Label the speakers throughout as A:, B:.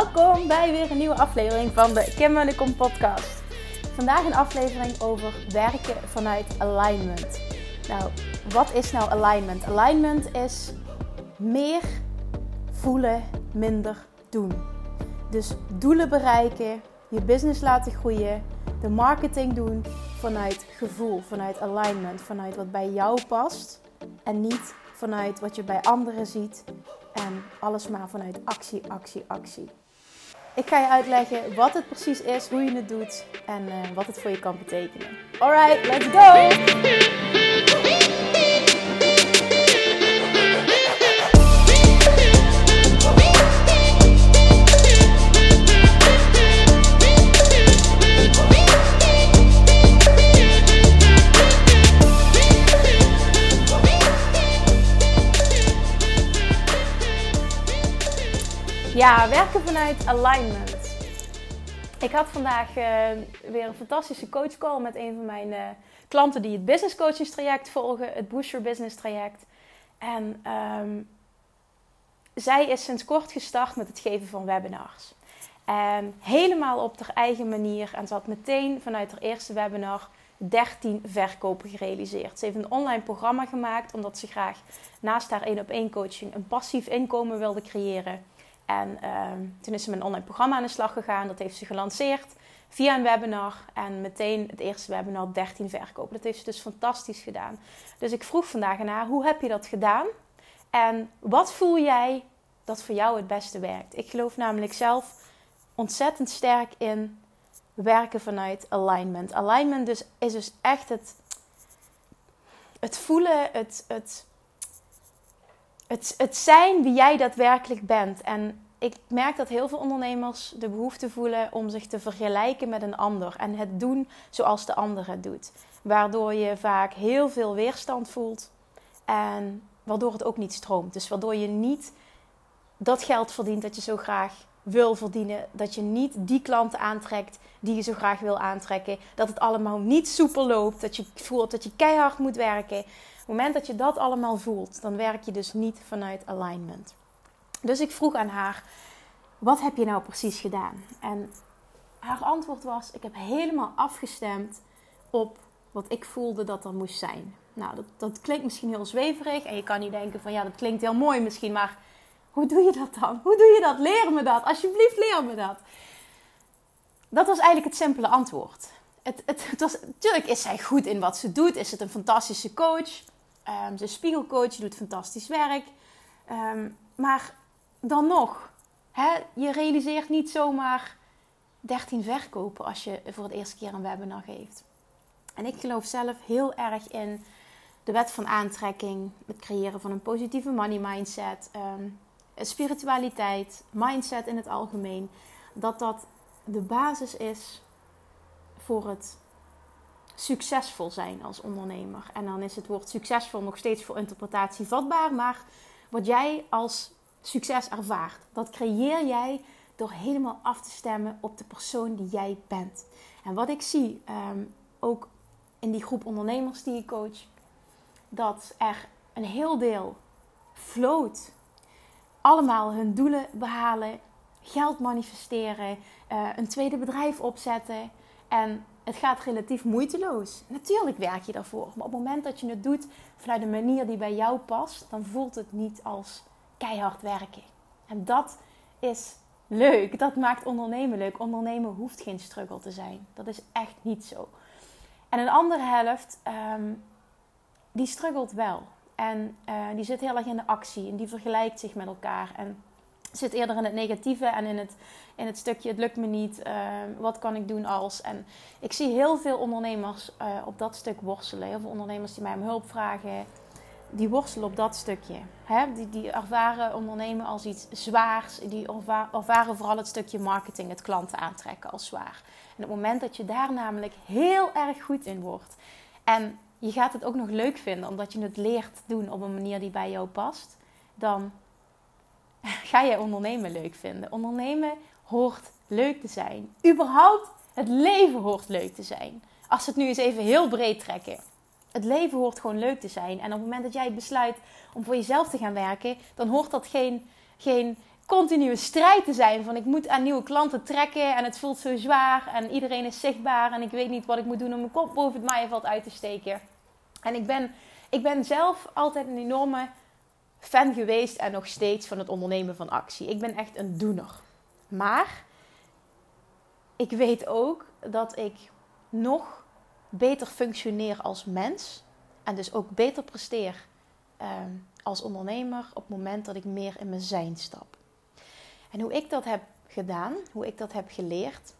A: Welkom bij weer een nieuwe aflevering van de Kim Kom podcast. Vandaag een aflevering over werken vanuit alignment. Nou, wat is nou alignment? Alignment is meer voelen, minder doen. Dus doelen bereiken, je business laten groeien, de marketing doen vanuit gevoel, vanuit alignment, vanuit wat bij jou past en niet vanuit wat je bij anderen ziet en alles maar vanuit actie, actie, actie. Ik ga je uitleggen wat het precies is, hoe je het doet en uh, wat het voor je kan betekenen. Alright, let's go! Werken vanuit alignment. Ik had vandaag uh, weer een fantastische coachcall met een van mijn uh, klanten die het business coachingstraject volgen, het Boost Your Business traject. En um, zij is sinds kort gestart met het geven van webinars. En helemaal op haar eigen manier. En ze had meteen vanuit haar eerste webinar 13 verkopen gerealiseerd. Ze heeft een online programma gemaakt omdat ze graag naast haar één op één coaching een passief inkomen wilde creëren. En ehm, toen is ze met een online programma aan de slag gegaan. Dat heeft ze gelanceerd via een webinar. En meteen het eerste webinar 13 verkopen. Dat heeft ze dus fantastisch gedaan. Dus ik vroeg vandaag aan haar, hoe heb je dat gedaan? En wat voel jij dat voor jou het beste werkt? Ik geloof namelijk zelf ontzettend sterk in werken vanuit alignment. Alignment dus, is dus echt het, het voelen, het, het het, het zijn wie jij daadwerkelijk bent. En ik merk dat heel veel ondernemers de behoefte voelen om zich te vergelijken met een ander en het doen zoals de ander het doet. Waardoor je vaak heel veel weerstand voelt en waardoor het ook niet stroomt. Dus waardoor je niet dat geld verdient dat je zo graag wil verdienen. Dat je niet die klanten aantrekt die je zo graag wil aantrekken. Dat het allemaal niet soepel loopt. Dat je voelt dat je keihard moet werken het moment dat je dat allemaal voelt, dan werk je dus niet vanuit alignment. Dus ik vroeg aan haar: wat heb je nou precies gedaan? En haar antwoord was: ik heb helemaal afgestemd op wat ik voelde dat er moest zijn. Nou, dat, dat klinkt misschien heel zweverig en je kan niet denken van ja, dat klinkt heel mooi misschien, maar hoe doe je dat dan? Hoe doe je dat? Leer me dat. Alsjeblieft, leer me dat. Dat was eigenlijk het simpele antwoord. Het, het, het was, natuurlijk is zij goed in wat ze doet. Is het een fantastische coach? Um, ze is spiegelcoach, doet fantastisch werk. Ehm, maar dan nog, hè, je realiseert niet zomaar 13 verkopen als je voor het eerste keer een webinar geeft. En ik geloof zelf heel erg in de wet van aantrekking, het creëren van een positieve money mindset, um, spiritualiteit, mindset in het algemeen. Dat dat de basis is voor het succesvol zijn als ondernemer. En dan is het woord succesvol nog steeds voor interpretatie vatbaar. Maar wat jij als succes ervaart, dat creëer jij door helemaal af te stemmen op de persoon die jij bent. En wat ik zie, ehm, ook in die groep ondernemers die ik coach, dat er een heel deel float. Allemaal hun doelen behalen, geld manifesteren, uh, een tweede bedrijf opzetten. En het gaat relatief moeiteloos. Natuurlijk werk je daarvoor. Maar op het moment dat je het doet vanuit een manier die bij jou past, dan voelt het niet als keihard werken. En dat is leuk. Dat maakt ondernemen leuk. Ondernemen hoeft geen struggle te zijn. Dat is echt niet zo. En een andere helft, um, die struggelt wel. En uh, die zit heel erg in de actie en die vergelijkt zich met elkaar. En zit eerder in het negatieve en in het, in het stukje het lukt me niet, uh, wat kan ik doen als. En ik zie heel veel ondernemers uh, op dat stuk worstelen. Heel veel ondernemers die mij om hulp vragen, die worstelen op dat stukje. Hè? Die, die ervaren ondernemen als iets zwaars. Die ervaren vooral het stukje marketing, het klanten aantrekken als zwaar. En op het moment dat je daar namelijk heel erg goed in wordt en je gaat het ook nog leuk vinden omdat je het leert doen op een manier die bij jou past, dan ga je ondernemen leuk vinden. Ondernemen hoort leuk te zijn. Überhaupt, het leven hoort leuk te zijn. Als we het nu eens even heel breed trekken. Het leven hoort gewoon leuk te zijn. En op het moment dat jij besluit om voor jezelf te gaan werken, dan hoort dat geen, geen continue strijd te zijn. Van ik moet aan nieuwe klanten trekken en het voelt zo zwaar. En iedereen is zichtbaar en ik weet niet wat ik moet doen om mijn kop boven het maaiveld uit te steken. En ik ben, ik ben zelf altijd een enorme fan geweest en nog steeds van het ondernemen van actie. Ik ben echt een doener. Maar ik weet ook dat ik nog beter functioneer als mens. En dus ook beter presteer ehm, als ondernemer op het moment dat ik meer in mijn zijn stap. En hoe ik dat heb gedaan, hoe ik dat heb geleerd,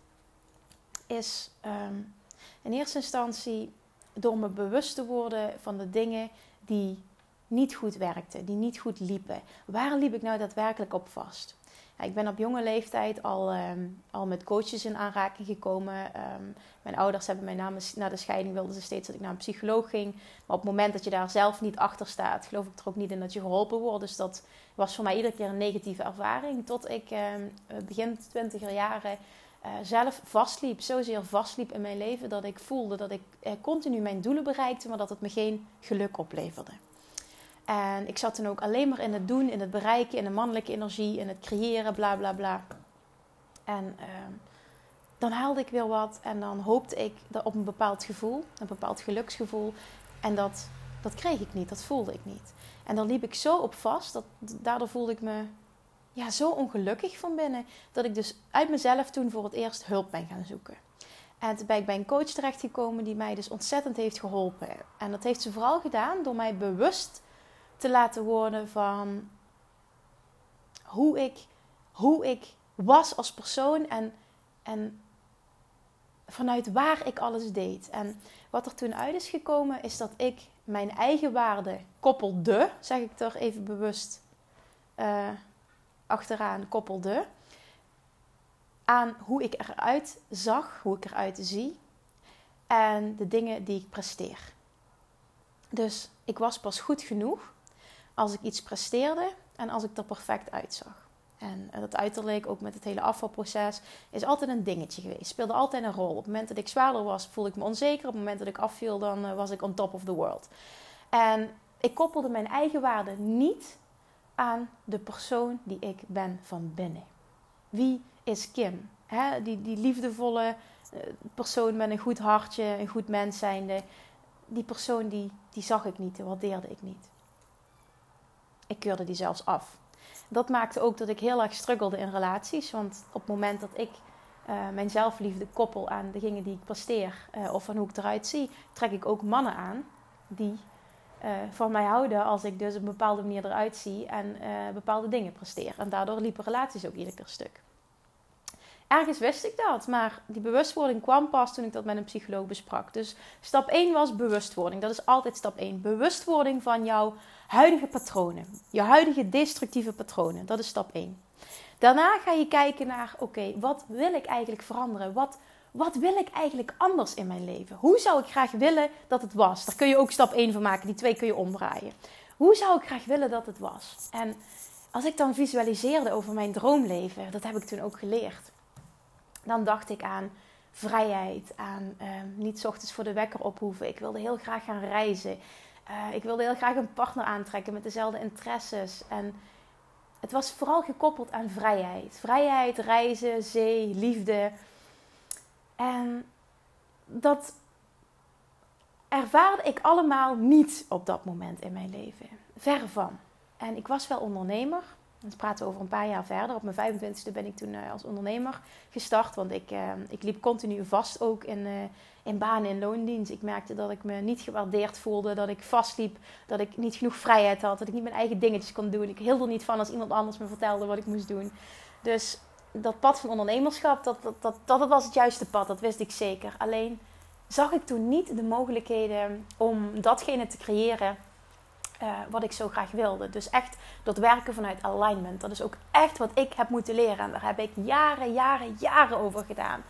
A: is um, in eerste instantie door me bewust te worden van de dingen die niet goed werkten, die niet goed liepen. Waar liep ik nou daadwerkelijk op vast? ik ben op jonge leeftijd al, ehm, al met coaches in aanraking gekomen. Ehm, mijn ouders hebben mij na, na, de scheiding wilden ze steeds dat ik naar een psycholoog ging. Maar op het moment dat je daar zelf niet achter staat, geloof ik er ook niet in dat je geholpen wordt. Dus dat was voor mij iedere keer een negatieve ervaring. Tot ik ehm, begin twintiger jaren uh, zelf vastliep. Zozeer vastliep in mijn leven dat ik voelde dat ik uh, continu mijn doelen bereikte, maar dat het me geen geluk opleverde. En ik zat toen ook alleen maar in het doen, in het bereiken, in de mannelijke energie, in het creëren, bla bla bla. En uh, dan haalde ik weer wat en dan hoopte ik op een bepaald gevoel, een bepaald geluksgevoel. En dat, dat kreeg ik niet, dat voelde ik niet. En dan liep ik zo op vast, dat, daardoor voelde ik me ja, zo ongelukkig van binnen, dat ik dus uit mezelf toen voor het eerst hulp ben gaan zoeken. En toen ben ik bij een coach terechtgekomen die mij dus ontzettend heeft geholpen. En dat heeft ze vooral gedaan door mij bewust te laten worden van hoe ik, hoe ik was als persoon en, en vanuit waar ik alles deed. En wat er toen uit is gekomen is dat ik mijn eigen waarde koppelde, zeg ik er even bewust uh, achteraan, koppelde aan hoe ik eruit zag, hoe ik eruit zie en de dingen die ik presteer. Dus ik was pas goed genoeg als ik iets presteerde en als ik er perfect uitzag. En dat uiterlijk, ook met het hele afvalproces, is altijd een dingetje geweest. Speelde altijd een rol. Op het moment dat ik zwaarder was, voelde ik me onzeker. Op het moment dat ik afviel, dan eh, was ik on top of the world. En ik koppelde mijn eigen waarde niet aan de persoon die ik ben van binnen. Wie is Kim? die, die liefdevolle eh, persoon met een goed hartje, een goed mens zijnde. Die persoon die, die zag ik niet, die waardeerde ik niet. Ik keurde die zelfs af. Dat maakte ook dat ik heel erg struggelde in relaties. Want op het moment dat ik uh, mijn zelfliefde koppel aan de dingen die ik presteer uh, of van hoe ik eruit zie, trek ik ook mannen aan die uh, van mij houden als ik dus op een bepaalde manier eruit zie en bepaalde dingen presteer. En daardoor liepen relaties ook iedere keer stuk. Ergens wist ik dat, maar die bewustwording kwam pas toen ik dat met een psycholoog besprak. Dus stap 1 was bewustwording. Dat is altijd stap 1. Bewustwording van jouw huidige patronen. Je huidige destructieve patronen. Dat is stap 1. Daarna ga je kijken naar, oké, wat wil ik eigenlijk veranderen? Wat, wat wil ik eigenlijk anders in mijn leven? Hoe zou ik graag willen dat het was? Daar kun je ook stap 1 van maken. Die twee kun je omdraaien. Hoe zou ik graag willen dat het was? En als ik dan visualiseerde over mijn droomleven, dat heb ik toen ook geleerd dan dacht ik aan vrijheid, aan uh, niet ochtends voor de wekker ophoeven. Ik wilde heel graag gaan reizen. Uh, ik wilde heel graag een partner aantrekken met dezelfde interesses. En het was vooral gekoppeld aan vrijheid. Vrijheid, reizen, zee, liefde. En dat ervaarde ik allemaal niet op dat moment in mijn leven. Ver van. En ik was wel ondernemer. Dat praten over een paar jaar verder. Op mijn 25e ben ik toen uh, als ondernemer gestart. Want ik, uh, ik liep continu vast ook in, uh, in banen in loondienst. Ik merkte dat ik me niet gewaardeerd voelde. Dat ik vastliep. Dat ik niet genoeg vrijheid had. Dat ik niet mijn eigen dingetjes kon doen. Ik hield er niet van als iemand anders me vertelde wat ik moest doen. Dus dat pad van ondernemerschap, dat, dat, dat, dat was het juiste pad. Dat wist ik zeker. Alleen zag ik toen niet de mogelijkheden om datgene te creëren uh, wat ik zo graag wilde. Dus echt dat werken vanuit alignment. Dat is ook echt wat ik heb moeten leren. En daar heb ik jaren, jaren, jaren over gedaan.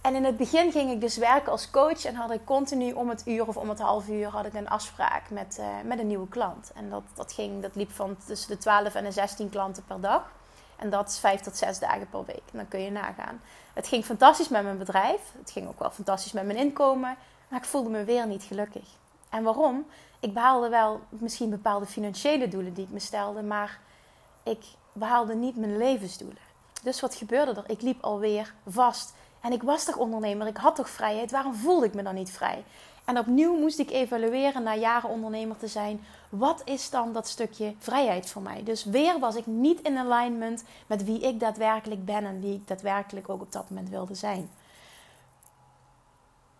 A: En in het begin ging ik dus werken als coach en had ik continu om het uur of om het half uur had ik een afspraak met, uh, met een nieuwe klant. En dat, dat, ging, dat liep van tussen de 12 en de 16 klanten per dag. En dat is 5 tot 6 dagen per week. En dan kun je nagaan. Het ging fantastisch met mijn bedrijf. Het ging ook wel fantastisch met mijn inkomen. Maar ik voelde me weer niet gelukkig. En waarom? Ik behaalde wel misschien bepaalde financiële doelen die ik me stelde, maar ik behaalde niet mijn levensdoelen. Dus wat gebeurde er? Ik liep alweer vast. En ik was toch ondernemer, ik had toch vrijheid. Waarom voelde ik me dan niet vrij? En opnieuw moest ik evalueren na jaren ondernemer te zijn. Wat is dan dat stukje vrijheid voor mij? Dus weer was ik niet in alignment met wie ik daadwerkelijk ben en wie ik daadwerkelijk ook op dat moment wilde zijn.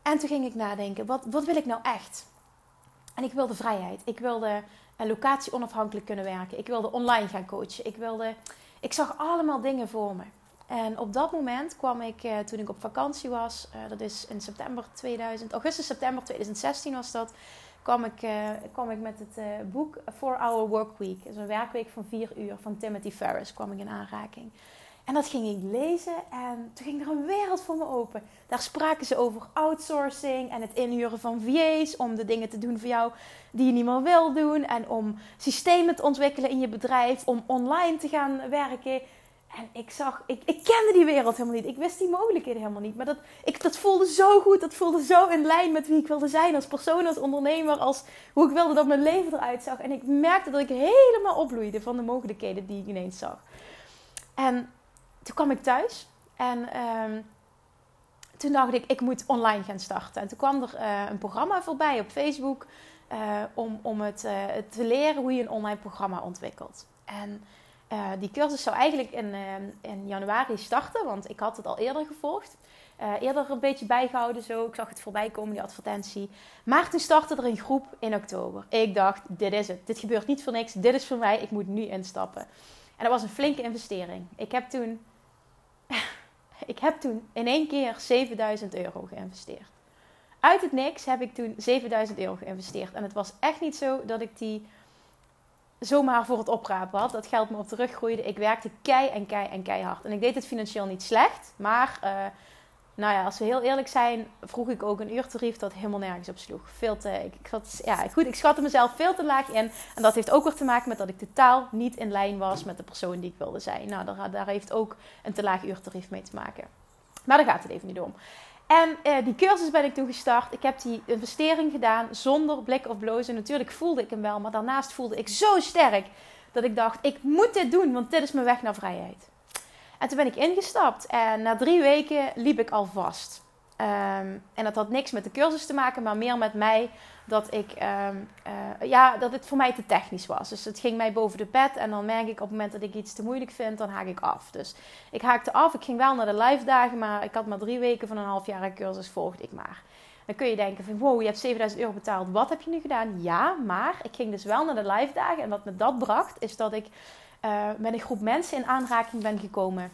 A: En toen ging ik nadenken, wat, wat wil ik nou echt? En ik wilde vrijheid. Ik wilde locatie onafhankelijk kunnen werken. Ik wilde online gaan coachen. Ik, wilde, ik zag allemaal dingen voor me. En op dat moment kwam ik, eh, toen ik op vakantie was, uh, dat is in september 2000, augustus, september 2016 was dat, kwam ik, kwam ik met het boek 4 Hour Work Week. Dus een werkweek van 4 uur van Timothy Ferris kwam ik in aanraking. En dat ging ik lezen en toen ging er een wereld voor me open. Daar spraken ze over outsourcing en het inhuren van VA's om de dingen te doen voor jou die je niet meer wil doen. En om systemen te ontwikkelen in je bedrijf, om online te gaan werken. En ik zag, ik, ik kende die wereld helemaal niet. Ik wist die mogelijkheden helemaal niet. Maar dat, ik, dat voelde zo goed. Dat voelde zo in lijn met wie ik wilde zijn. Als persoon, als ondernemer. Als hoe ik wilde dat mijn leven eruit zag. En ik merkte dat ik helemaal opbloeide van de mogelijkheden die ik ineens zag. En toen kwam ik thuis. En ehm, toen dacht ik, ik moet online gaan starten. En toen kwam er uh, een programma voorbij op Facebook. Uh, om, om het uh, te leren hoe je een online programma ontwikkelt. En die cursus zou eigenlijk in, in januari starten, want ik had het al eerder gevolgd. Eerder een beetje bijgehouden zo. Ik zag het voorbij komen, die advertentie. Maar toen startte er een groep in oktober. Ik dacht, dit is het. Dit gebeurt niet voor niks. Dit is voor mij. Ik moet nu instappen. En dat was een flinke investering. Ik heb toen, ik heb toen in één keer 7000 euro geïnvesteerd. Uit het niks heb ik toen 7000 euro geïnvesteerd. En het was echt niet zo dat ik die zomaar voor het oprapen had. Dat geld me op de. Ik werkte kei en kei en keihard. En ik deed het financieel niet slecht. Maar, uh, nou ja, als we heel eerlijk zijn, vroeg ik ook een uurtarief dat helemaal nergens op sloeg. Veel te, ik, ja, goed, ik schatte mezelf veel te laag in. En dat heeft ook weer te maken met dat ik totaal niet in lijn was met de persoon die ik wilde zijn. Nou, daar, daar heeft ook een te laag uurtarief mee te maken. Maar daar gaat het even niet om. En uh, die cursus ben ik toen gestart. Ik heb die investering gedaan zonder blik of blozen. Natuurlijk voelde ik hem wel, maar daarnaast voelde ik zo sterk dat ik dacht: ik moet dit doen, want dit is mijn weg naar vrijheid. En toen ben ik ingestapt en na drie weken liep ik al vast. Um, en dat had niks met de cursus te maken, maar meer met mij dat ik um, uh, ja, dat het voor mij te technisch was. Dus het ging mij boven de pet. En dan merk ik op het moment dat ik iets te moeilijk vind, dan haak ik af. Dus ik haakte af. Ik ging wel naar de live dagen, maar ik had maar drie weken van een halfjarige cursus, volgde ik maar. Dan kun je denken van wow, je hebt 7000 euro betaald. Wat heb je nu gedaan? Ja, maar ik ging dus wel naar de live dagen. En wat me dat bracht, is dat ik uh, met een groep mensen in aanraking ben gekomen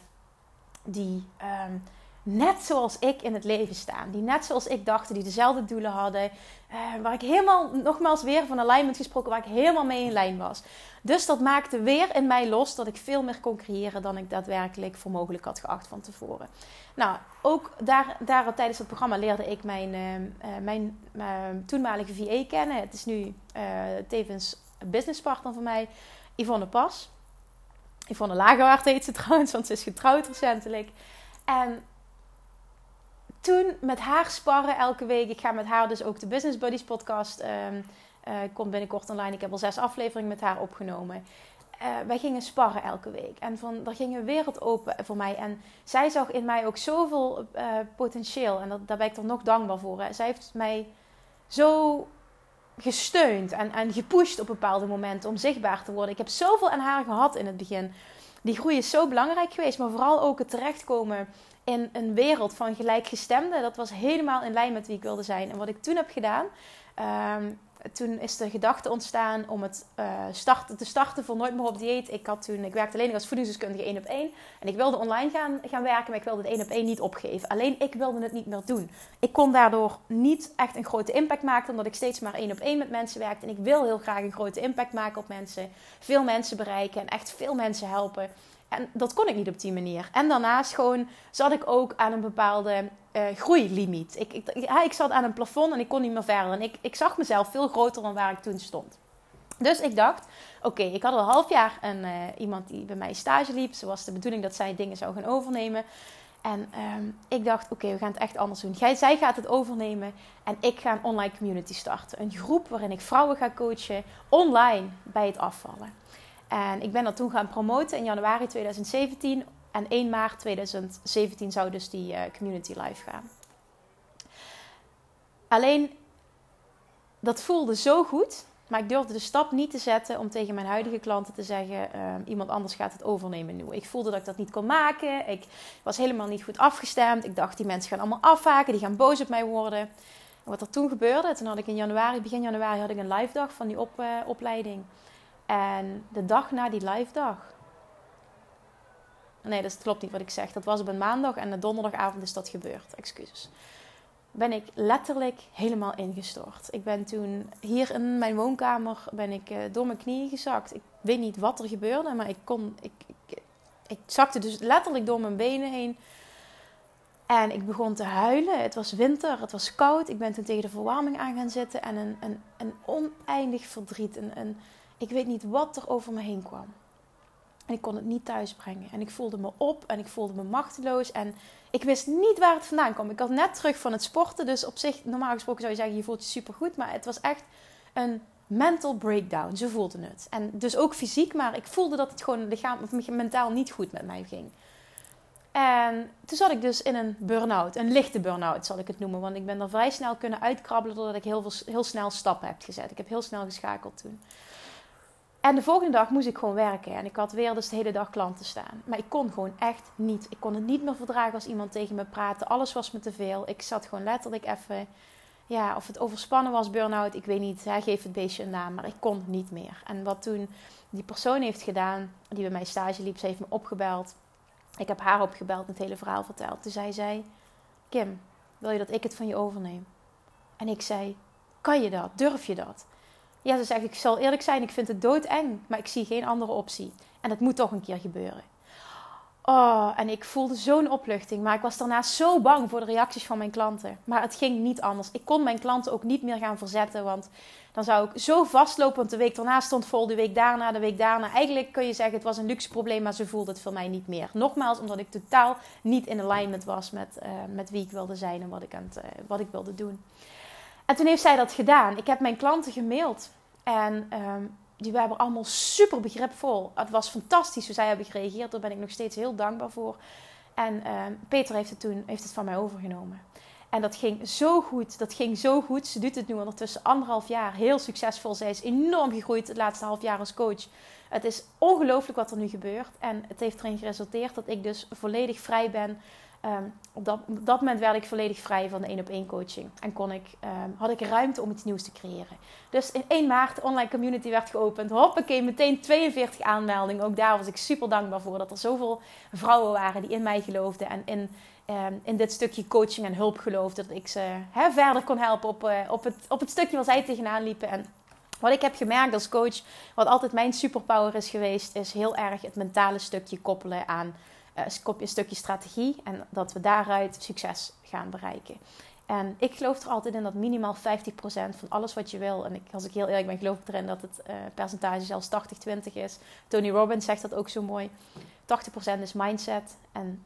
A: die. Um, net zoals ik in het leven staan. Die net zoals ik dachten, die dezelfde doelen hadden. Uh, waar ik helemaal, nogmaals weer van alignment gesproken, waar ik helemaal mee in lijn was. Dus dat maakte weer in mij los dat ik veel meer kon creëren dan ik daadwerkelijk voor mogelijk had geacht van tevoren. Nou, ook daar, daar tijdens het programma leerde ik mijn, uh, mijn toenmalige VA kennen. Het is nu tevens businesspartner van mij, Yvonne Pas. Yvonne Lagerwaard heet ze trouwens, want ze is getrouwd recentelijk. En toen met haar sparren elke week. Ik ga met haar dus ook de Business Buddies podcast. Um, komt binnenkort online. Ik heb al zes afleveringen met haar opgenomen. Uh, wij gingen sparren elke week. En van, er ging een wereld open voor mij. En zij zag in mij ook zoveel uh, potentieel. En dat, daar ben ik er nog dankbaar voor. Hè. Zij heeft mij zo gesteund en, en gepusht op bepaalde momenten om zichtbaar te worden. Ik heb zoveel aan haar gehad in het begin. Die groei is zo belangrijk geweest. Maar vooral ook het terechtkomen in een wereld van gelijkgestemden. Dat was helemaal in lijn met wie ik wilde zijn. En wat ik toen heb gedaan, um, toen is de gedachte ontstaan om het uh, starten, te starten voor Nooit meer op dieet. Ik, had toen, ik werkte alleen als voedingsdeskundige één op één. En ik wilde online gaan, gaan werken, maar ik wilde het één op één niet opgeven. Alleen ik wilde het niet meer doen. Ik kon daardoor niet echt een grote impact maken, omdat ik steeds maar één op één met mensen werkte. En ik wil heel graag een grote impact maken op mensen. Veel mensen bereiken en echt veel mensen helpen. En dat kon ik niet op die manier. En daarnaast gewoon zat ik ook aan een bepaalde uh, groeilimiet. Ik, ik, ja, ik zat aan een plafond en ik kon niet meer verder. En ik, ik zag mezelf veel groter dan waar ik toen stond. Dus ik dacht, oké, ik had al een half jaar een, uh, iemand die bij mij stage liep. Zo was de bedoeling dat zij dingen zou gaan overnemen. En um, ik dacht, oké, we gaan het echt anders doen. Zij gaat het overnemen en ik ga een online community starten. Een groep waarin ik vrouwen ga coachen online bij het afvallen. En ik ben dat toen gaan promoten in januari 2017. En 1 maart 2017 zou dus die uh, community live gaan. Alleen, dat voelde zo goed. Maar ik durfde de stap niet te zetten om tegen mijn huidige klanten te zeggen: uh, iemand anders gaat het overnemen nu. Ik voelde dat ik dat niet kon maken. Ik was helemaal niet goed afgestemd. Ik dacht: die mensen gaan allemaal afhaken, die gaan boos op mij worden. En wat er toen gebeurde, toen had ik in januari, begin januari, had ik een live dag van die op, uh, opleiding. En de dag na die live dag. Nee, dat klopt niet wat ik zeg. Dat was op een maandag en de donderdagavond is dat gebeurd. Excuses ben ik letterlijk helemaal ingestort. Ik ben toen hier in mijn woonkamer ben ik, uh, door mijn knieën gezakt. Ik weet niet wat er gebeurde, maar ik kon. Ik, ik, ik zakte dus letterlijk door mijn benen heen. En ik begon te huilen. Het was winter, het was koud. Ik ben toen tegen de verwarming aan gaan zitten. En een, een, een oneindig verdriet. Een, een, ik weet niet wat er over me heen kwam. En ik kon het niet thuis brengen. En ik voelde me op en ik voelde me machteloos. En ik wist niet waar het vandaan kwam. Ik had net terug van het sporten. Dus op zich, normaal gesproken zou je zeggen, je voelt je supergoed. Maar het was echt een mental breakdown. Zo voelde het. En dus ook fysiek. Maar ik voelde dat het gewoon lichaam, of mentaal niet goed met mij ging. En toen zat ik dus in een burn-out. Een lichte burn-out zal ik het noemen. Want ik ben er vrij snel kunnen uitkrabbelen doordat ik heel, veel, heel snel stappen heb gezet. Ik heb heel snel geschakeld toen. En de volgende dag moest ik gewoon werken. En ik had weer dus de hele dag klanten staan. Maar ik kon gewoon echt niet. Ik kon het niet meer verdragen als iemand tegen me praatte. Alles was me te veel. Ik zat gewoon letterlijk even... Ja, of het overspannen was, burn-out, ik weet niet. Hij geeft het beestje een naam, maar ik kon niet meer. En wat toen die persoon heeft gedaan, die bij mij stage liep, ze heeft me opgebeld. Ik heb haar opgebeld en het hele verhaal verteld. Toen zei zij, Kim, wil je dat ik het van je overneem? En ik zei, kan je dat? Durf je dat? Ja, ze zegt, ik zal eerlijk zijn, ik vind het doodeng, maar ik zie geen andere optie. En het moet toch een keer gebeuren. Oh, en ik voelde zo'n opluchting, maar ik was daarna zo bang voor de reacties van mijn klanten. Maar het ging niet anders. Ik kon mijn klanten ook niet meer gaan verzetten, want dan zou ik zo vastlopen. Want de week daarna stond vol, de week daarna, de week daarna. Eigenlijk kun je zeggen, het was een luxe probleem, maar ze voelde het voor mij niet meer. Nogmaals, omdat ik totaal niet in alignment was met, uh, met wie ik wilde zijn en wat ik, aan uh, wat ik wilde doen. En toen heeft zij dat gedaan. Ik heb mijn klanten gemaild. En um, die waren allemaal super begripvol. Het was fantastisch hoe zij hebben gereageerd. Daar ben ik nog steeds heel dankbaar voor. En um, Peter heeft het toen heeft het van mij overgenomen. En dat ging zo goed. Dat ging zo goed. Ze doet het nu ondertussen anderhalf jaar. Heel succesvol. Zij is enorm gegroeid het laatste half jaar als coach. Het is ongelooflijk wat er nu gebeurt. En het heeft erin geresulteerd dat ik dus volledig vrij ben Um, op, dat, moment werd ik volledig vrij van de één op één coaching. En kon ik, um, had ik ruimte om iets nieuws te creëren. Dus in 1 maart de online community werd geopend. Hoppakee, meteen 42 aanmeldingen. Ook daar was ik super dankbaar voor. Dat er zoveel vrouwen waren die in mij geloofden. En in, um, in dit stukje coaching en hulp geloofden. Dat ik ze verder kon helpen op, uh, op, het, op het stukje waar zij tegenaan liepen. En wat ik heb gemerkt als coach, wat altijd mijn superpower is geweest, is heel erg het mentale stukje koppelen aan uh, een stukje strategie en dat we daaruit succes gaan bereiken. En ik geloof er altijd in dat minimaal 50% van alles wat je wil, en ik, als ik heel eerlijk ben, geloof ik erin dat het uh, percentage zelfs 80-20 is. Tony Robbins zegt dat ook zo mooi. 80% is mindset en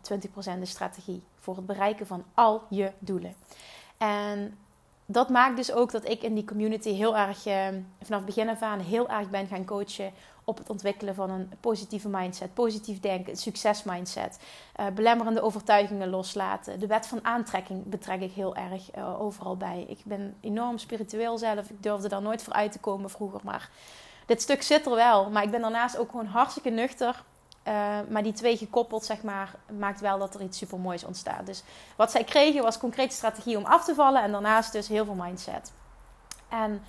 A: 20% is strategie voor het bereiken van al je doelen. En dat maakt dus ook dat ik in die community heel erg, uh, vanaf begin af aan, heel erg ben gaan coachen op het ontwikkelen van een positieve mindset, positief denken, een succesmindset, uh, belemmerende overtuigingen loslaten. De wet van aantrekking betrek ik heel erg uh, overal bij. Ik ben enorm spiritueel zelf. Ik durfde daar nooit voor uit te komen vroeger, maar dit stuk zit er wel. Maar ik ben daarnaast ook gewoon hartstikke nuchter. Uh, maar die twee gekoppeld, zeg maar, maakt wel dat er iets supermoois ontstaat. Dus wat zij kregen was concrete strategie om af te vallen. En daarnaast dus heel veel mindset. En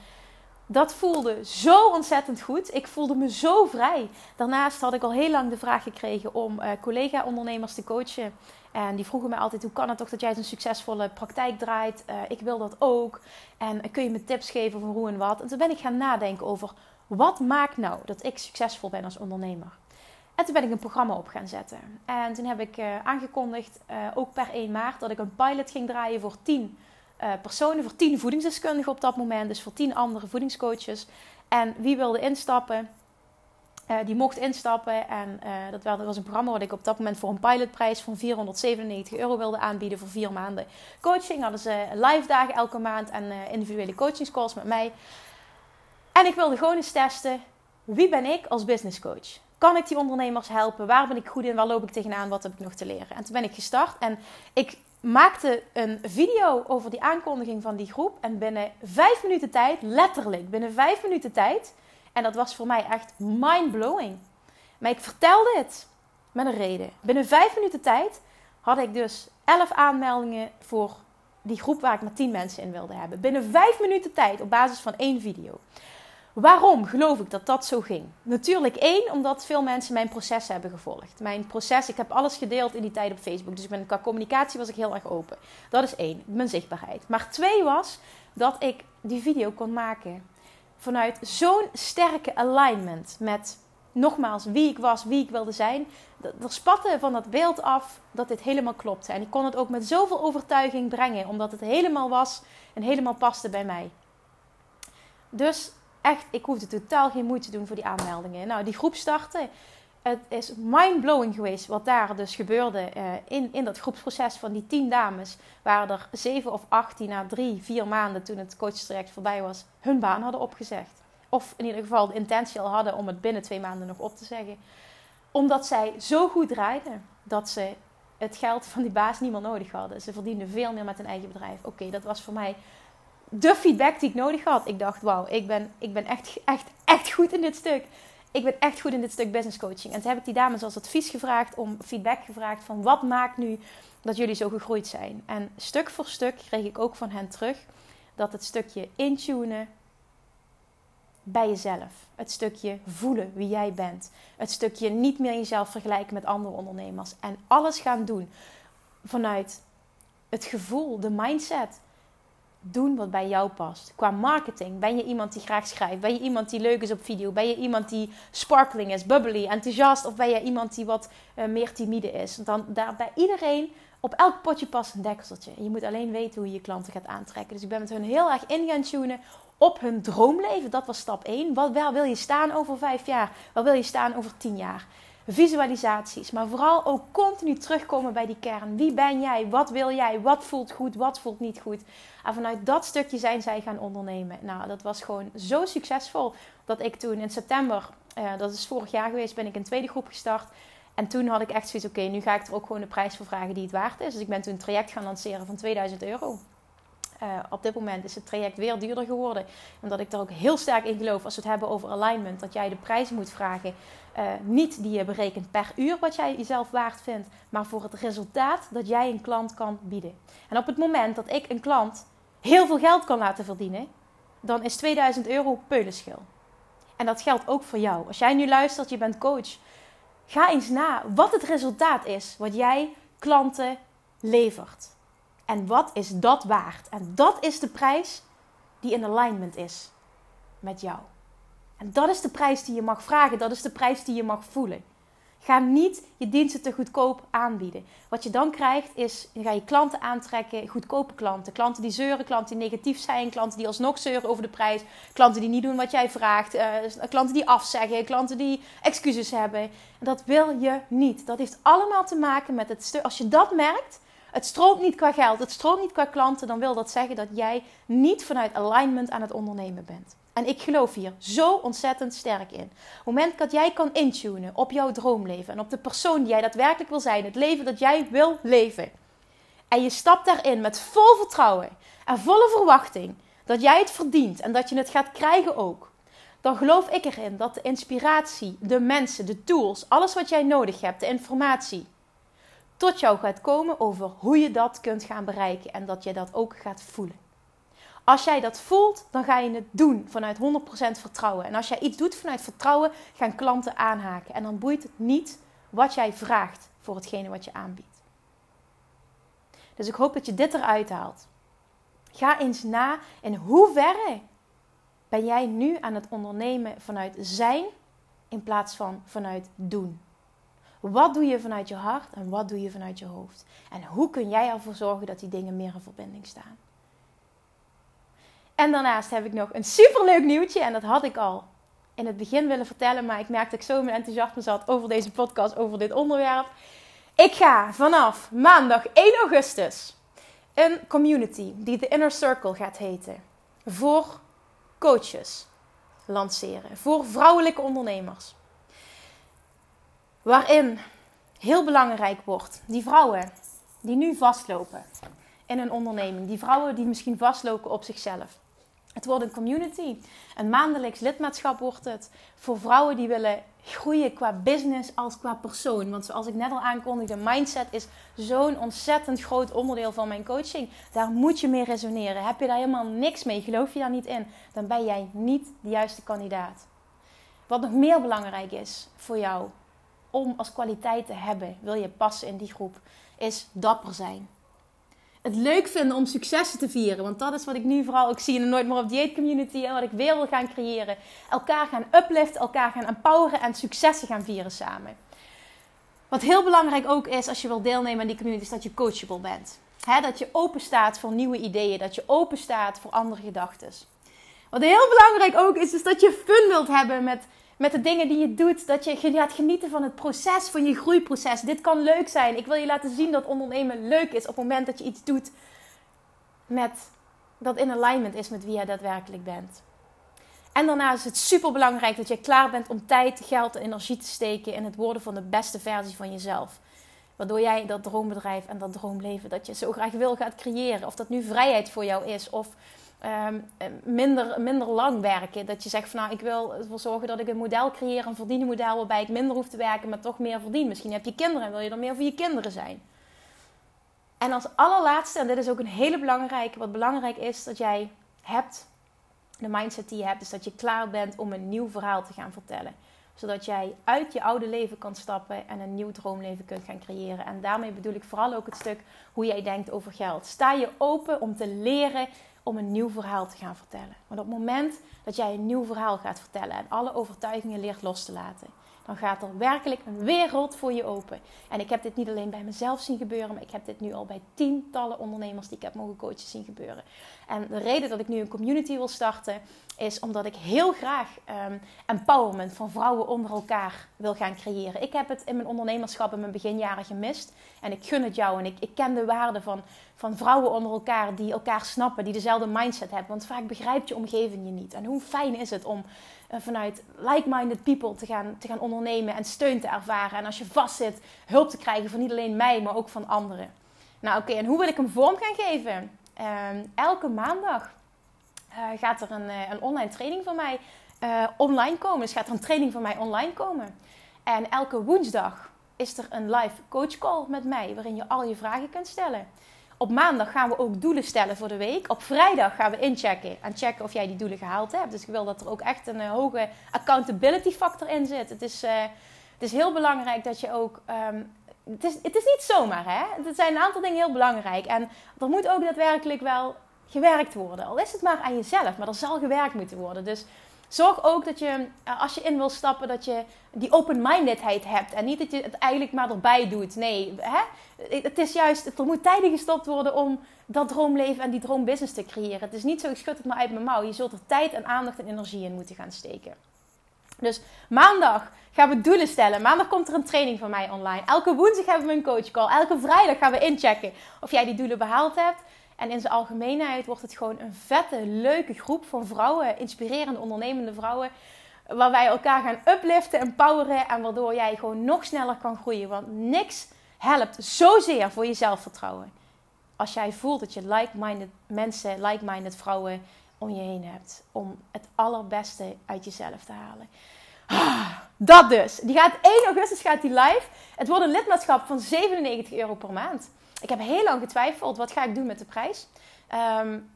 A: dat voelde zo ontzettend goed. Ik voelde me zo vrij. Daarnaast had ik al heel lang de vraag gekregen om uh, collega-ondernemers te coachen. En die vroegen mij altijd: hoe kan het toch dat jij zo'n succesvolle praktijk draait? Uh, ik wil dat ook. En kun je me tips geven van hoe en wat? En toen ben ik gaan nadenken over wat maakt nou dat ik succesvol ben als ondernemer. En toen ben ik een programma op gaan zetten. En toen heb ik aangekondigd, ook per 1 maart, dat ik een pilot ging draaien voor 10 uh, personen, voor tien voedingsdeskundigen op dat moment. Dus voor tien andere voedingscoaches. En wie wilde instappen, uh, die mocht instappen. En uh, dat, was een programma wat ik op dat moment voor een pilotprijs van 497 euro wilde aanbieden voor vier maanden coaching. Hadden ze live dagen elke maand en individuele coachingscalls met mij. En ik wilde gewoon eens testen wie ben ik als business coach? Kan ik die ondernemers helpen? Waar ben ik goed in? Waar loop ik tegenaan? Wat heb ik nog te leren? En toen ben ik gestart en ik maakte een video over die aankondiging van die groep. En binnen vijf minuten tijd, letterlijk binnen vijf minuten tijd, en dat was voor mij echt mind-blowing. Maar ik vertelde het met een reden. Binnen vijf minuten tijd had ik dus elf aanmeldingen voor die groep waar ik maar tien mensen in wilde hebben. Binnen vijf minuten tijd op basis van één video. Waarom geloof ik dat dat zo ging? Natuurlijk één, omdat veel mensen mijn proces hebben gevolgd. Mijn proces, ik heb alles gedeeld in die tijd op Facebook. Dus ben, qua communicatie was ik heel erg open. Dat is één, mijn zichtbaarheid. Maar twee was dat ik die video kon maken vanuit zo'n sterke alignment met nogmaals wie ik was, wie ik wilde zijn. Er spatte van dat beeld af dat dit helemaal klopte. En ik kon het ook met zoveel overtuiging brengen, omdat het helemaal was en helemaal paste bij mij. Dus echt, ik hoefde totaal geen moeite te doen voor die aanmeldingen. Nou, die groep startte. Het is mind-blowing geweest wat daar dus gebeurde uh, in, in dat groepsproces van die tien dames. Waren er zeven of acht die na drie, vier maanden toen het coachtraject voorbij was, hun baan hadden opgezegd. Of in ieder geval de intentie al hadden om het binnen twee maanden nog op te zeggen. Omdat zij zo goed draaiden dat ze het geld van die baas niet meer nodig hadden. Ze verdienden veel meer met hun eigen bedrijf. Oké, dat was voor mij de feedback die ik nodig had. Ik dacht, wauw, ik ben, ik ben echt, echt, echt goed in dit stuk. Ik ben echt goed in dit stuk business coaching. En toen heb ik die dames als advies gevraagd, om feedback gevraagd van wat maakt nu dat jullie zo gegroeid zijn. En stuk voor stuk kreeg ik ook van hen terug dat het stukje intunen bij jezelf. Het stukje voelen wie jij bent. Het stukje niet meer jezelf vergelijken met andere ondernemers. En alles gaan doen vanuit het gevoel, de mindset doen wat bij jou past. Qua marketing, ben je iemand die graag schrijft? Ben je iemand die leuk is op video? Ben je iemand die sparkling is, bubbly, enthousiast? Of ben je iemand die wat uh, meer timide is? Dan daar bij iedereen op elk potje past een dekseltje. Je moet alleen weten hoe je je klanten gaat aantrekken. Dus ik ben met hun heel erg in gaan tunen op hun droomleven. Dat was stap 1. Wat, waar wil je staan over vijf jaar? Waar wil je staan over tien jaar? Visualisaties. Maar vooral ook continu terugkomen bij die kern. Wie ben jij? Wat wil jij? Wat voelt goed? Wat voelt niet goed? En vanuit dat stukje zijn zij gaan ondernemen. Nou, dat was gewoon zo succesvol dat ik toen in september, uh, dat is vorig jaar geweest, ben ik een tweede groep gestart. En toen had ik echt zoiets, oké, nu ga ik er ook gewoon de prijs voor vragen die het waard is. Dus ik ben toen een traject gaan lanceren van 2000 euro. Uh, op dit moment is het traject weer duurder geworden. Omdat ik er ook heel sterk in geloof als we het hebben over alignment. Dat jij de prijs moet vragen. Uh, niet die je berekent per uur wat jij jezelf waard vindt. Maar voor het resultaat dat jij een klant kan bieden. En op het moment dat ik een klant heel veel geld kan laten verdienen. Dan is 2000 euro peulenschil. En dat geldt ook voor jou. Als jij nu luistert, je bent coach. Ga eens na wat het resultaat is wat jij klanten levert. En wat is dat waard? En dat is de prijs die in alignment is met jou. En dat is de prijs die je mag vragen, dat is de prijs die je mag voelen. Ga niet je diensten te goedkoop aanbieden. Wat je dan krijgt is, ga je klanten aantrekken, goedkope klanten. Klanten die zeuren, klanten die negatief zijn, klanten die alsnog zeuren over de prijs. Klanten die niet doen wat jij vraagt, uh, klanten die afzeggen, klanten die excuses hebben. En dat wil je niet. Dat heeft allemaal te maken met het stuk. Als je dat merkt, het stroomt niet qua geld, het stroomt niet qua klanten, dan wil dat zeggen dat jij niet vanuit alignment aan het ondernemen bent. En ik geloof hier zo ontzettend sterk in. Op het moment dat jij kan intunen op jouw droomleven en op de persoon die jij daadwerkelijk wil zijn, het leven dat jij wil leven. En je stapt daarin met vol vertrouwen en volle verwachting dat jij het verdient en dat je het gaat krijgen ook. Dan geloof ik erin dat de inspiratie, de mensen, de tools, alles wat jij nodig hebt, de informatie, tot jou gaat komen over hoe je dat kunt gaan bereiken en dat je dat ook gaat voelen. Als jij dat voelt, dan ga je het doen vanuit 100% vertrouwen. En als jij iets doet vanuit vertrouwen, gaan klanten aanhaken. En dan boeit het niet wat jij vraagt voor hetgene wat je aanbiedt. Dus ik hoop dat je dit eruit haalt. Ga eens na in hoeverre ben jij nu aan het ondernemen vanuit zijn in plaats van vanuit doen. Wat doe je vanuit je hart en wat doe je vanuit je hoofd? En hoe kun jij ervoor zorgen dat die dingen meer in verbinding staan? En daarnaast heb ik nog een superleuk nieuwtje. En dat had ik al in het begin willen vertellen. Maar ik merkte dat ik zo mijn enthousiasme zat over deze podcast, over dit onderwerp. Ik ga vanaf maandag 1 augustus een community die de Inner Circle gaat heten. Voor coaches, lanceren voor vrouwelijke ondernemers. Waarin heel belangrijk wordt, die vrouwen die nu vastlopen in een onderneming, die vrouwen die misschien vastlopen op zichzelf. Het wordt een community. Een maandelijks lidmaatschap wordt het voor vrouwen die willen groeien qua business als qua persoon. Want zoals ik net al aankondigde, mindset is zo'n ontzettend groot onderdeel van mijn coaching. Daar moet je mee resoneren. Heb je daar helemaal niks mee, geloof je daar niet in, dan ben jij niet de juiste kandidaat. Wat nog meer belangrijk is voor jou om als kwaliteit te hebben, wil je passen in die groep, is dapper zijn het leuk vinden om successen te vieren. Want dat is wat ik nu vooral ook zie in de Nooit meer op dieet community. En wat ik weer wil gaan creëren. Elkaar gaan upliften, elkaar gaan empoweren en successen gaan vieren samen. Wat heel belangrijk ook is als je wil deelnemen aan die community, is dat je coachable bent. dat je open staat voor nieuwe ideeën, dat je open staat voor andere gedachten. Wat heel belangrijk ook is, is dat je fun wilt hebben met met de dingen die je doet. Dat je gaat genieten van het proces, van je groeiproces. Dit kan leuk zijn. Ik wil je laten zien dat ondernemen leuk is op het moment dat je iets doet met, dat in alignment is met wie jij daadwerkelijk bent. En daarnaast is het super belangrijk dat je klaar bent om tijd, geld en energie te steken in het worden van de beste versie van jezelf. Waardoor jij dat droombedrijf en dat droomleven dat je zo graag wil gaat creëren. Of dat nu vrijheid voor jou is. Of um, minder, minder lang werken. Dat je zegt van nou, ik wil ervoor zorgen dat ik een model creëer, een verdienmodel waarbij ik minder hoef te werken, maar toch meer verdien. Misschien heb je kinderen en wil je er meer voor je kinderen zijn. En als allerlaatste, en dit is ook een hele belangrijke, wat belangrijk is dat jij hebt, de mindset die je hebt, is dat je klaar bent om een nieuw verhaal te gaan vertellen zodat jij uit je oude leven kan stappen en een nieuw droomleven kunt gaan creëren. En daarmee bedoel ik vooral ook het stuk hoe jij denkt over geld. Sta je open om te leren om een nieuw verhaal te gaan vertellen. Want op het moment dat jij een nieuw verhaal gaat vertellen en alle overtuigingen leert los te laten, dan gaat er werkelijk een wereld voor je open. En ik heb dit niet alleen bij mezelf zien gebeuren, maar ik heb dit nu al bij tientallen ondernemers die ik heb mogen coachen zien gebeuren. En de reden dat ik nu een community wil starten, is omdat ik heel graag um, empowerment van vrouwen onder elkaar wil gaan creëren. Ik heb het in mijn ondernemerschap in mijn beginjaren gemist. En ik gun het jou. En ik, ik ken de waarde van, van vrouwen onder elkaar die elkaar snappen, die dezelfde mindset hebben. Want vaak begrijpt je omgeving je niet. En hoe fijn is het om uh, vanuit like-minded people te gaan, te gaan ondernemen en steun te ervaren. En als je vastzit, hulp te krijgen van niet alleen mij, maar ook van anderen. Nou oké, en hoe wil ik hem vorm gaan geven? Ehm, elke maandag gaat er een, uh, een, online training van mij uh, online komen. Dus gaat er een training van mij online komen. En elke woensdag is er een live coach call met mij, waarin je al je vragen kunt stellen. Op maandag gaan we ook doelen stellen voor de week. Op vrijdag gaan we inchecken en checken of jij die doelen gehaald hebt. Dus ik wil dat er ook echt een hoge accountability factor in zit. Het is, het is heel belangrijk dat je ook um, het is, het is niet zomaar, hè? Er zijn een aantal dingen heel belangrijk. En er moet ook daadwerkelijk wel gewerkt worden. Al is het maar aan jezelf, maar er zal gewerkt moeten worden. Dus zorg ook dat je, eh, als je in wil stappen, dat je die open-mindedheid hebt. En niet dat je het eigenlijk maar erbij doet. Nee, hè? het is juist, er moet tijden gestopt worden om dat droomleven en die droombusiness te creëren. Het is niet zo, ik schud het maar uit mijn mouw. Je zult er tijd en aandacht en energie in moeten gaan steken. Dus maandag gaan we doelen stellen. Maandag komt er een training van mij online. Elke woensdag hebben we een coachcall. Elke vrijdag gaan we inchecken of jij die doelen behaald hebt. En in zijn algemeenheid wordt het gewoon een vette, leuke groep van vrouwen, inspirerende, ondernemende vrouwen. Waar wij elkaar gaan upliften, empoweren en waardoor jij gewoon nog sneller kan groeien. Want niks helpt zozeer voor je zelfvertrouwen. Als jij voelt dat je like-minded mensen, like-minded vrouwen om je heen hebt. Om het allerbeste uit jezelf te halen. Ah, dat dus. Die gaat 1 augustus gaat die live. Het wordt een lidmaatschap van 97 euro per maand. Ik heb heel lang getwijfeld. Wat ga ik doen met de prijs? Um,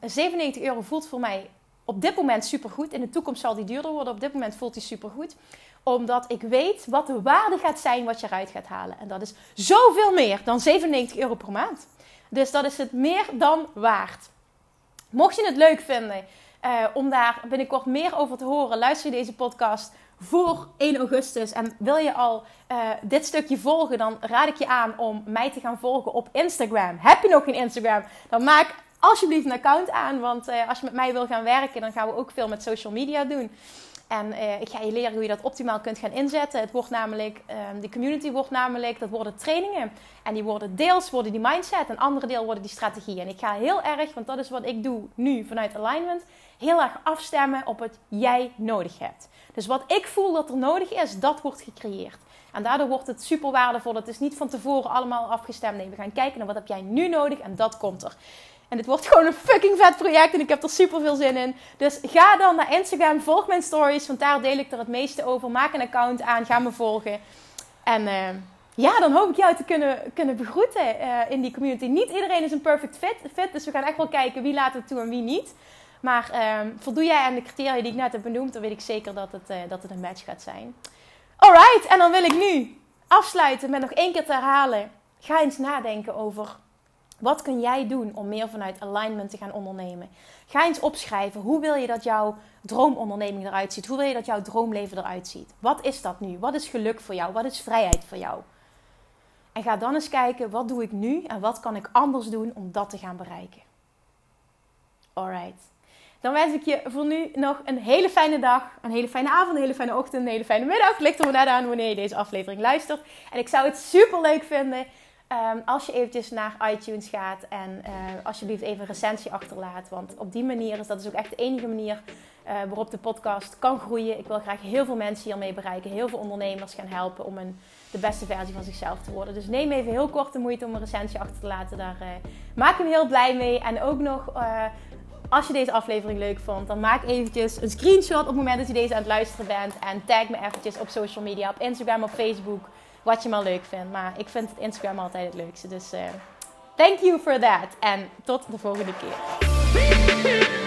A: ehm, 97 euro voelt voor mij op dit moment supergoed. In de toekomst zal die duurder worden. Op dit moment voelt die supergoed. Omdat ik weet wat de waarde gaat zijn wat je eruit gaat halen. En dat is zoveel meer dan 97 euro per maand. Dus dat is het meer dan waard. Mocht je het leuk vinden uh, om daar binnenkort meer over te horen, luister je deze podcast voor 1 augustus. En wil je al uh, dit stukje volgen, dan raad ik je aan om mij te gaan volgen op Instagram. Heb je nog geen Instagram? Dan maak alsjeblieft een account aan. Want uh, als je met mij wil gaan werken, dan gaan we ook veel met social media doen. En uh, ik ga je leren hoe je dat optimaal kunt gaan inzetten. Het wordt namelijk, de community wordt namelijk, dat worden trainingen. En die worden deels worden die mindset en andere deel worden die strategie. En ik ga heel erg, want dat is wat ik doe nu vanuit alignment, heel erg afstemmen op wat jij nodig hebt. Dus wat ik voel dat er nodig is, dat wordt gecreëerd. En daardoor wordt het super waardevol. Het is niet van tevoren allemaal afgestemd. Nee, we gaan kijken naar wat heb jij nu nodig en dat komt er. En dit wordt gewoon een fucking vet project en ik heb er super veel zin in. Dus ga dan naar Instagram, volg mijn stories, want daar deel ik er het meeste over. Maak een account aan, ga me volgen. En uh, ja, dan hoop ik jou te kunnen, kunnen begroeten uh, in die community. Niet iedereen is een perfect fit, fit, dus we gaan echt wel kijken wie laat het toe en wie niet. Maar uh, voldoe jij aan de criteria die ik net heb benoemd, dan weet ik zeker dat het, uh, dat het een match gaat zijn. Alright, en dan wil ik nu afsluiten met nog één keer te herhalen. Ga eens nadenken over wat kun jij doen om meer vanuit alignment te gaan ondernemen? Ga eens opschrijven. Hoe wil je dat jouw droomonderneming eruit ziet? Hoe wil je dat jouw droomleven eruit ziet? Wat is dat nu? Wat is geluk voor jou? Wat is vrijheid voor jou? En ga dan eens kijken, wat doe ik nu en wat kan ik anders doen om dat te gaan bereiken? Alright. Dan wens ik je voor nu nog een hele fijne dag, een hele fijne avond, een hele fijne ochtend, een hele fijne middag. Ligt er maar aan wanneer je deze aflevering luistert. En ik zou het super leuk vinden Ehm, als je eventjes naar iTunes gaat en uh, alsjeblieft even een recensie achterlaat. Want op die manier is dat is ook echt de enige manier uh, waarop de podcast kan groeien. Ik wil graag heel veel mensen hiermee bereiken. Heel veel ondernemers gaan helpen om een, de beste versie van zichzelf te worden. Dus neem even heel kort de moeite om een recensie achter te laten. Daar uh, maak ik me heel blij mee. En ook nog als je deze aflevering leuk vond, dan maak eventjes een screenshot op het moment dat je deze aan het luisteren bent. En tag me eventjes op social media, op Instagram, op Facebook wat je maar leuk vindt. Maar ik vind Instagram altijd het leukste. Dus uh, thank you for that. En tot de volgende keer.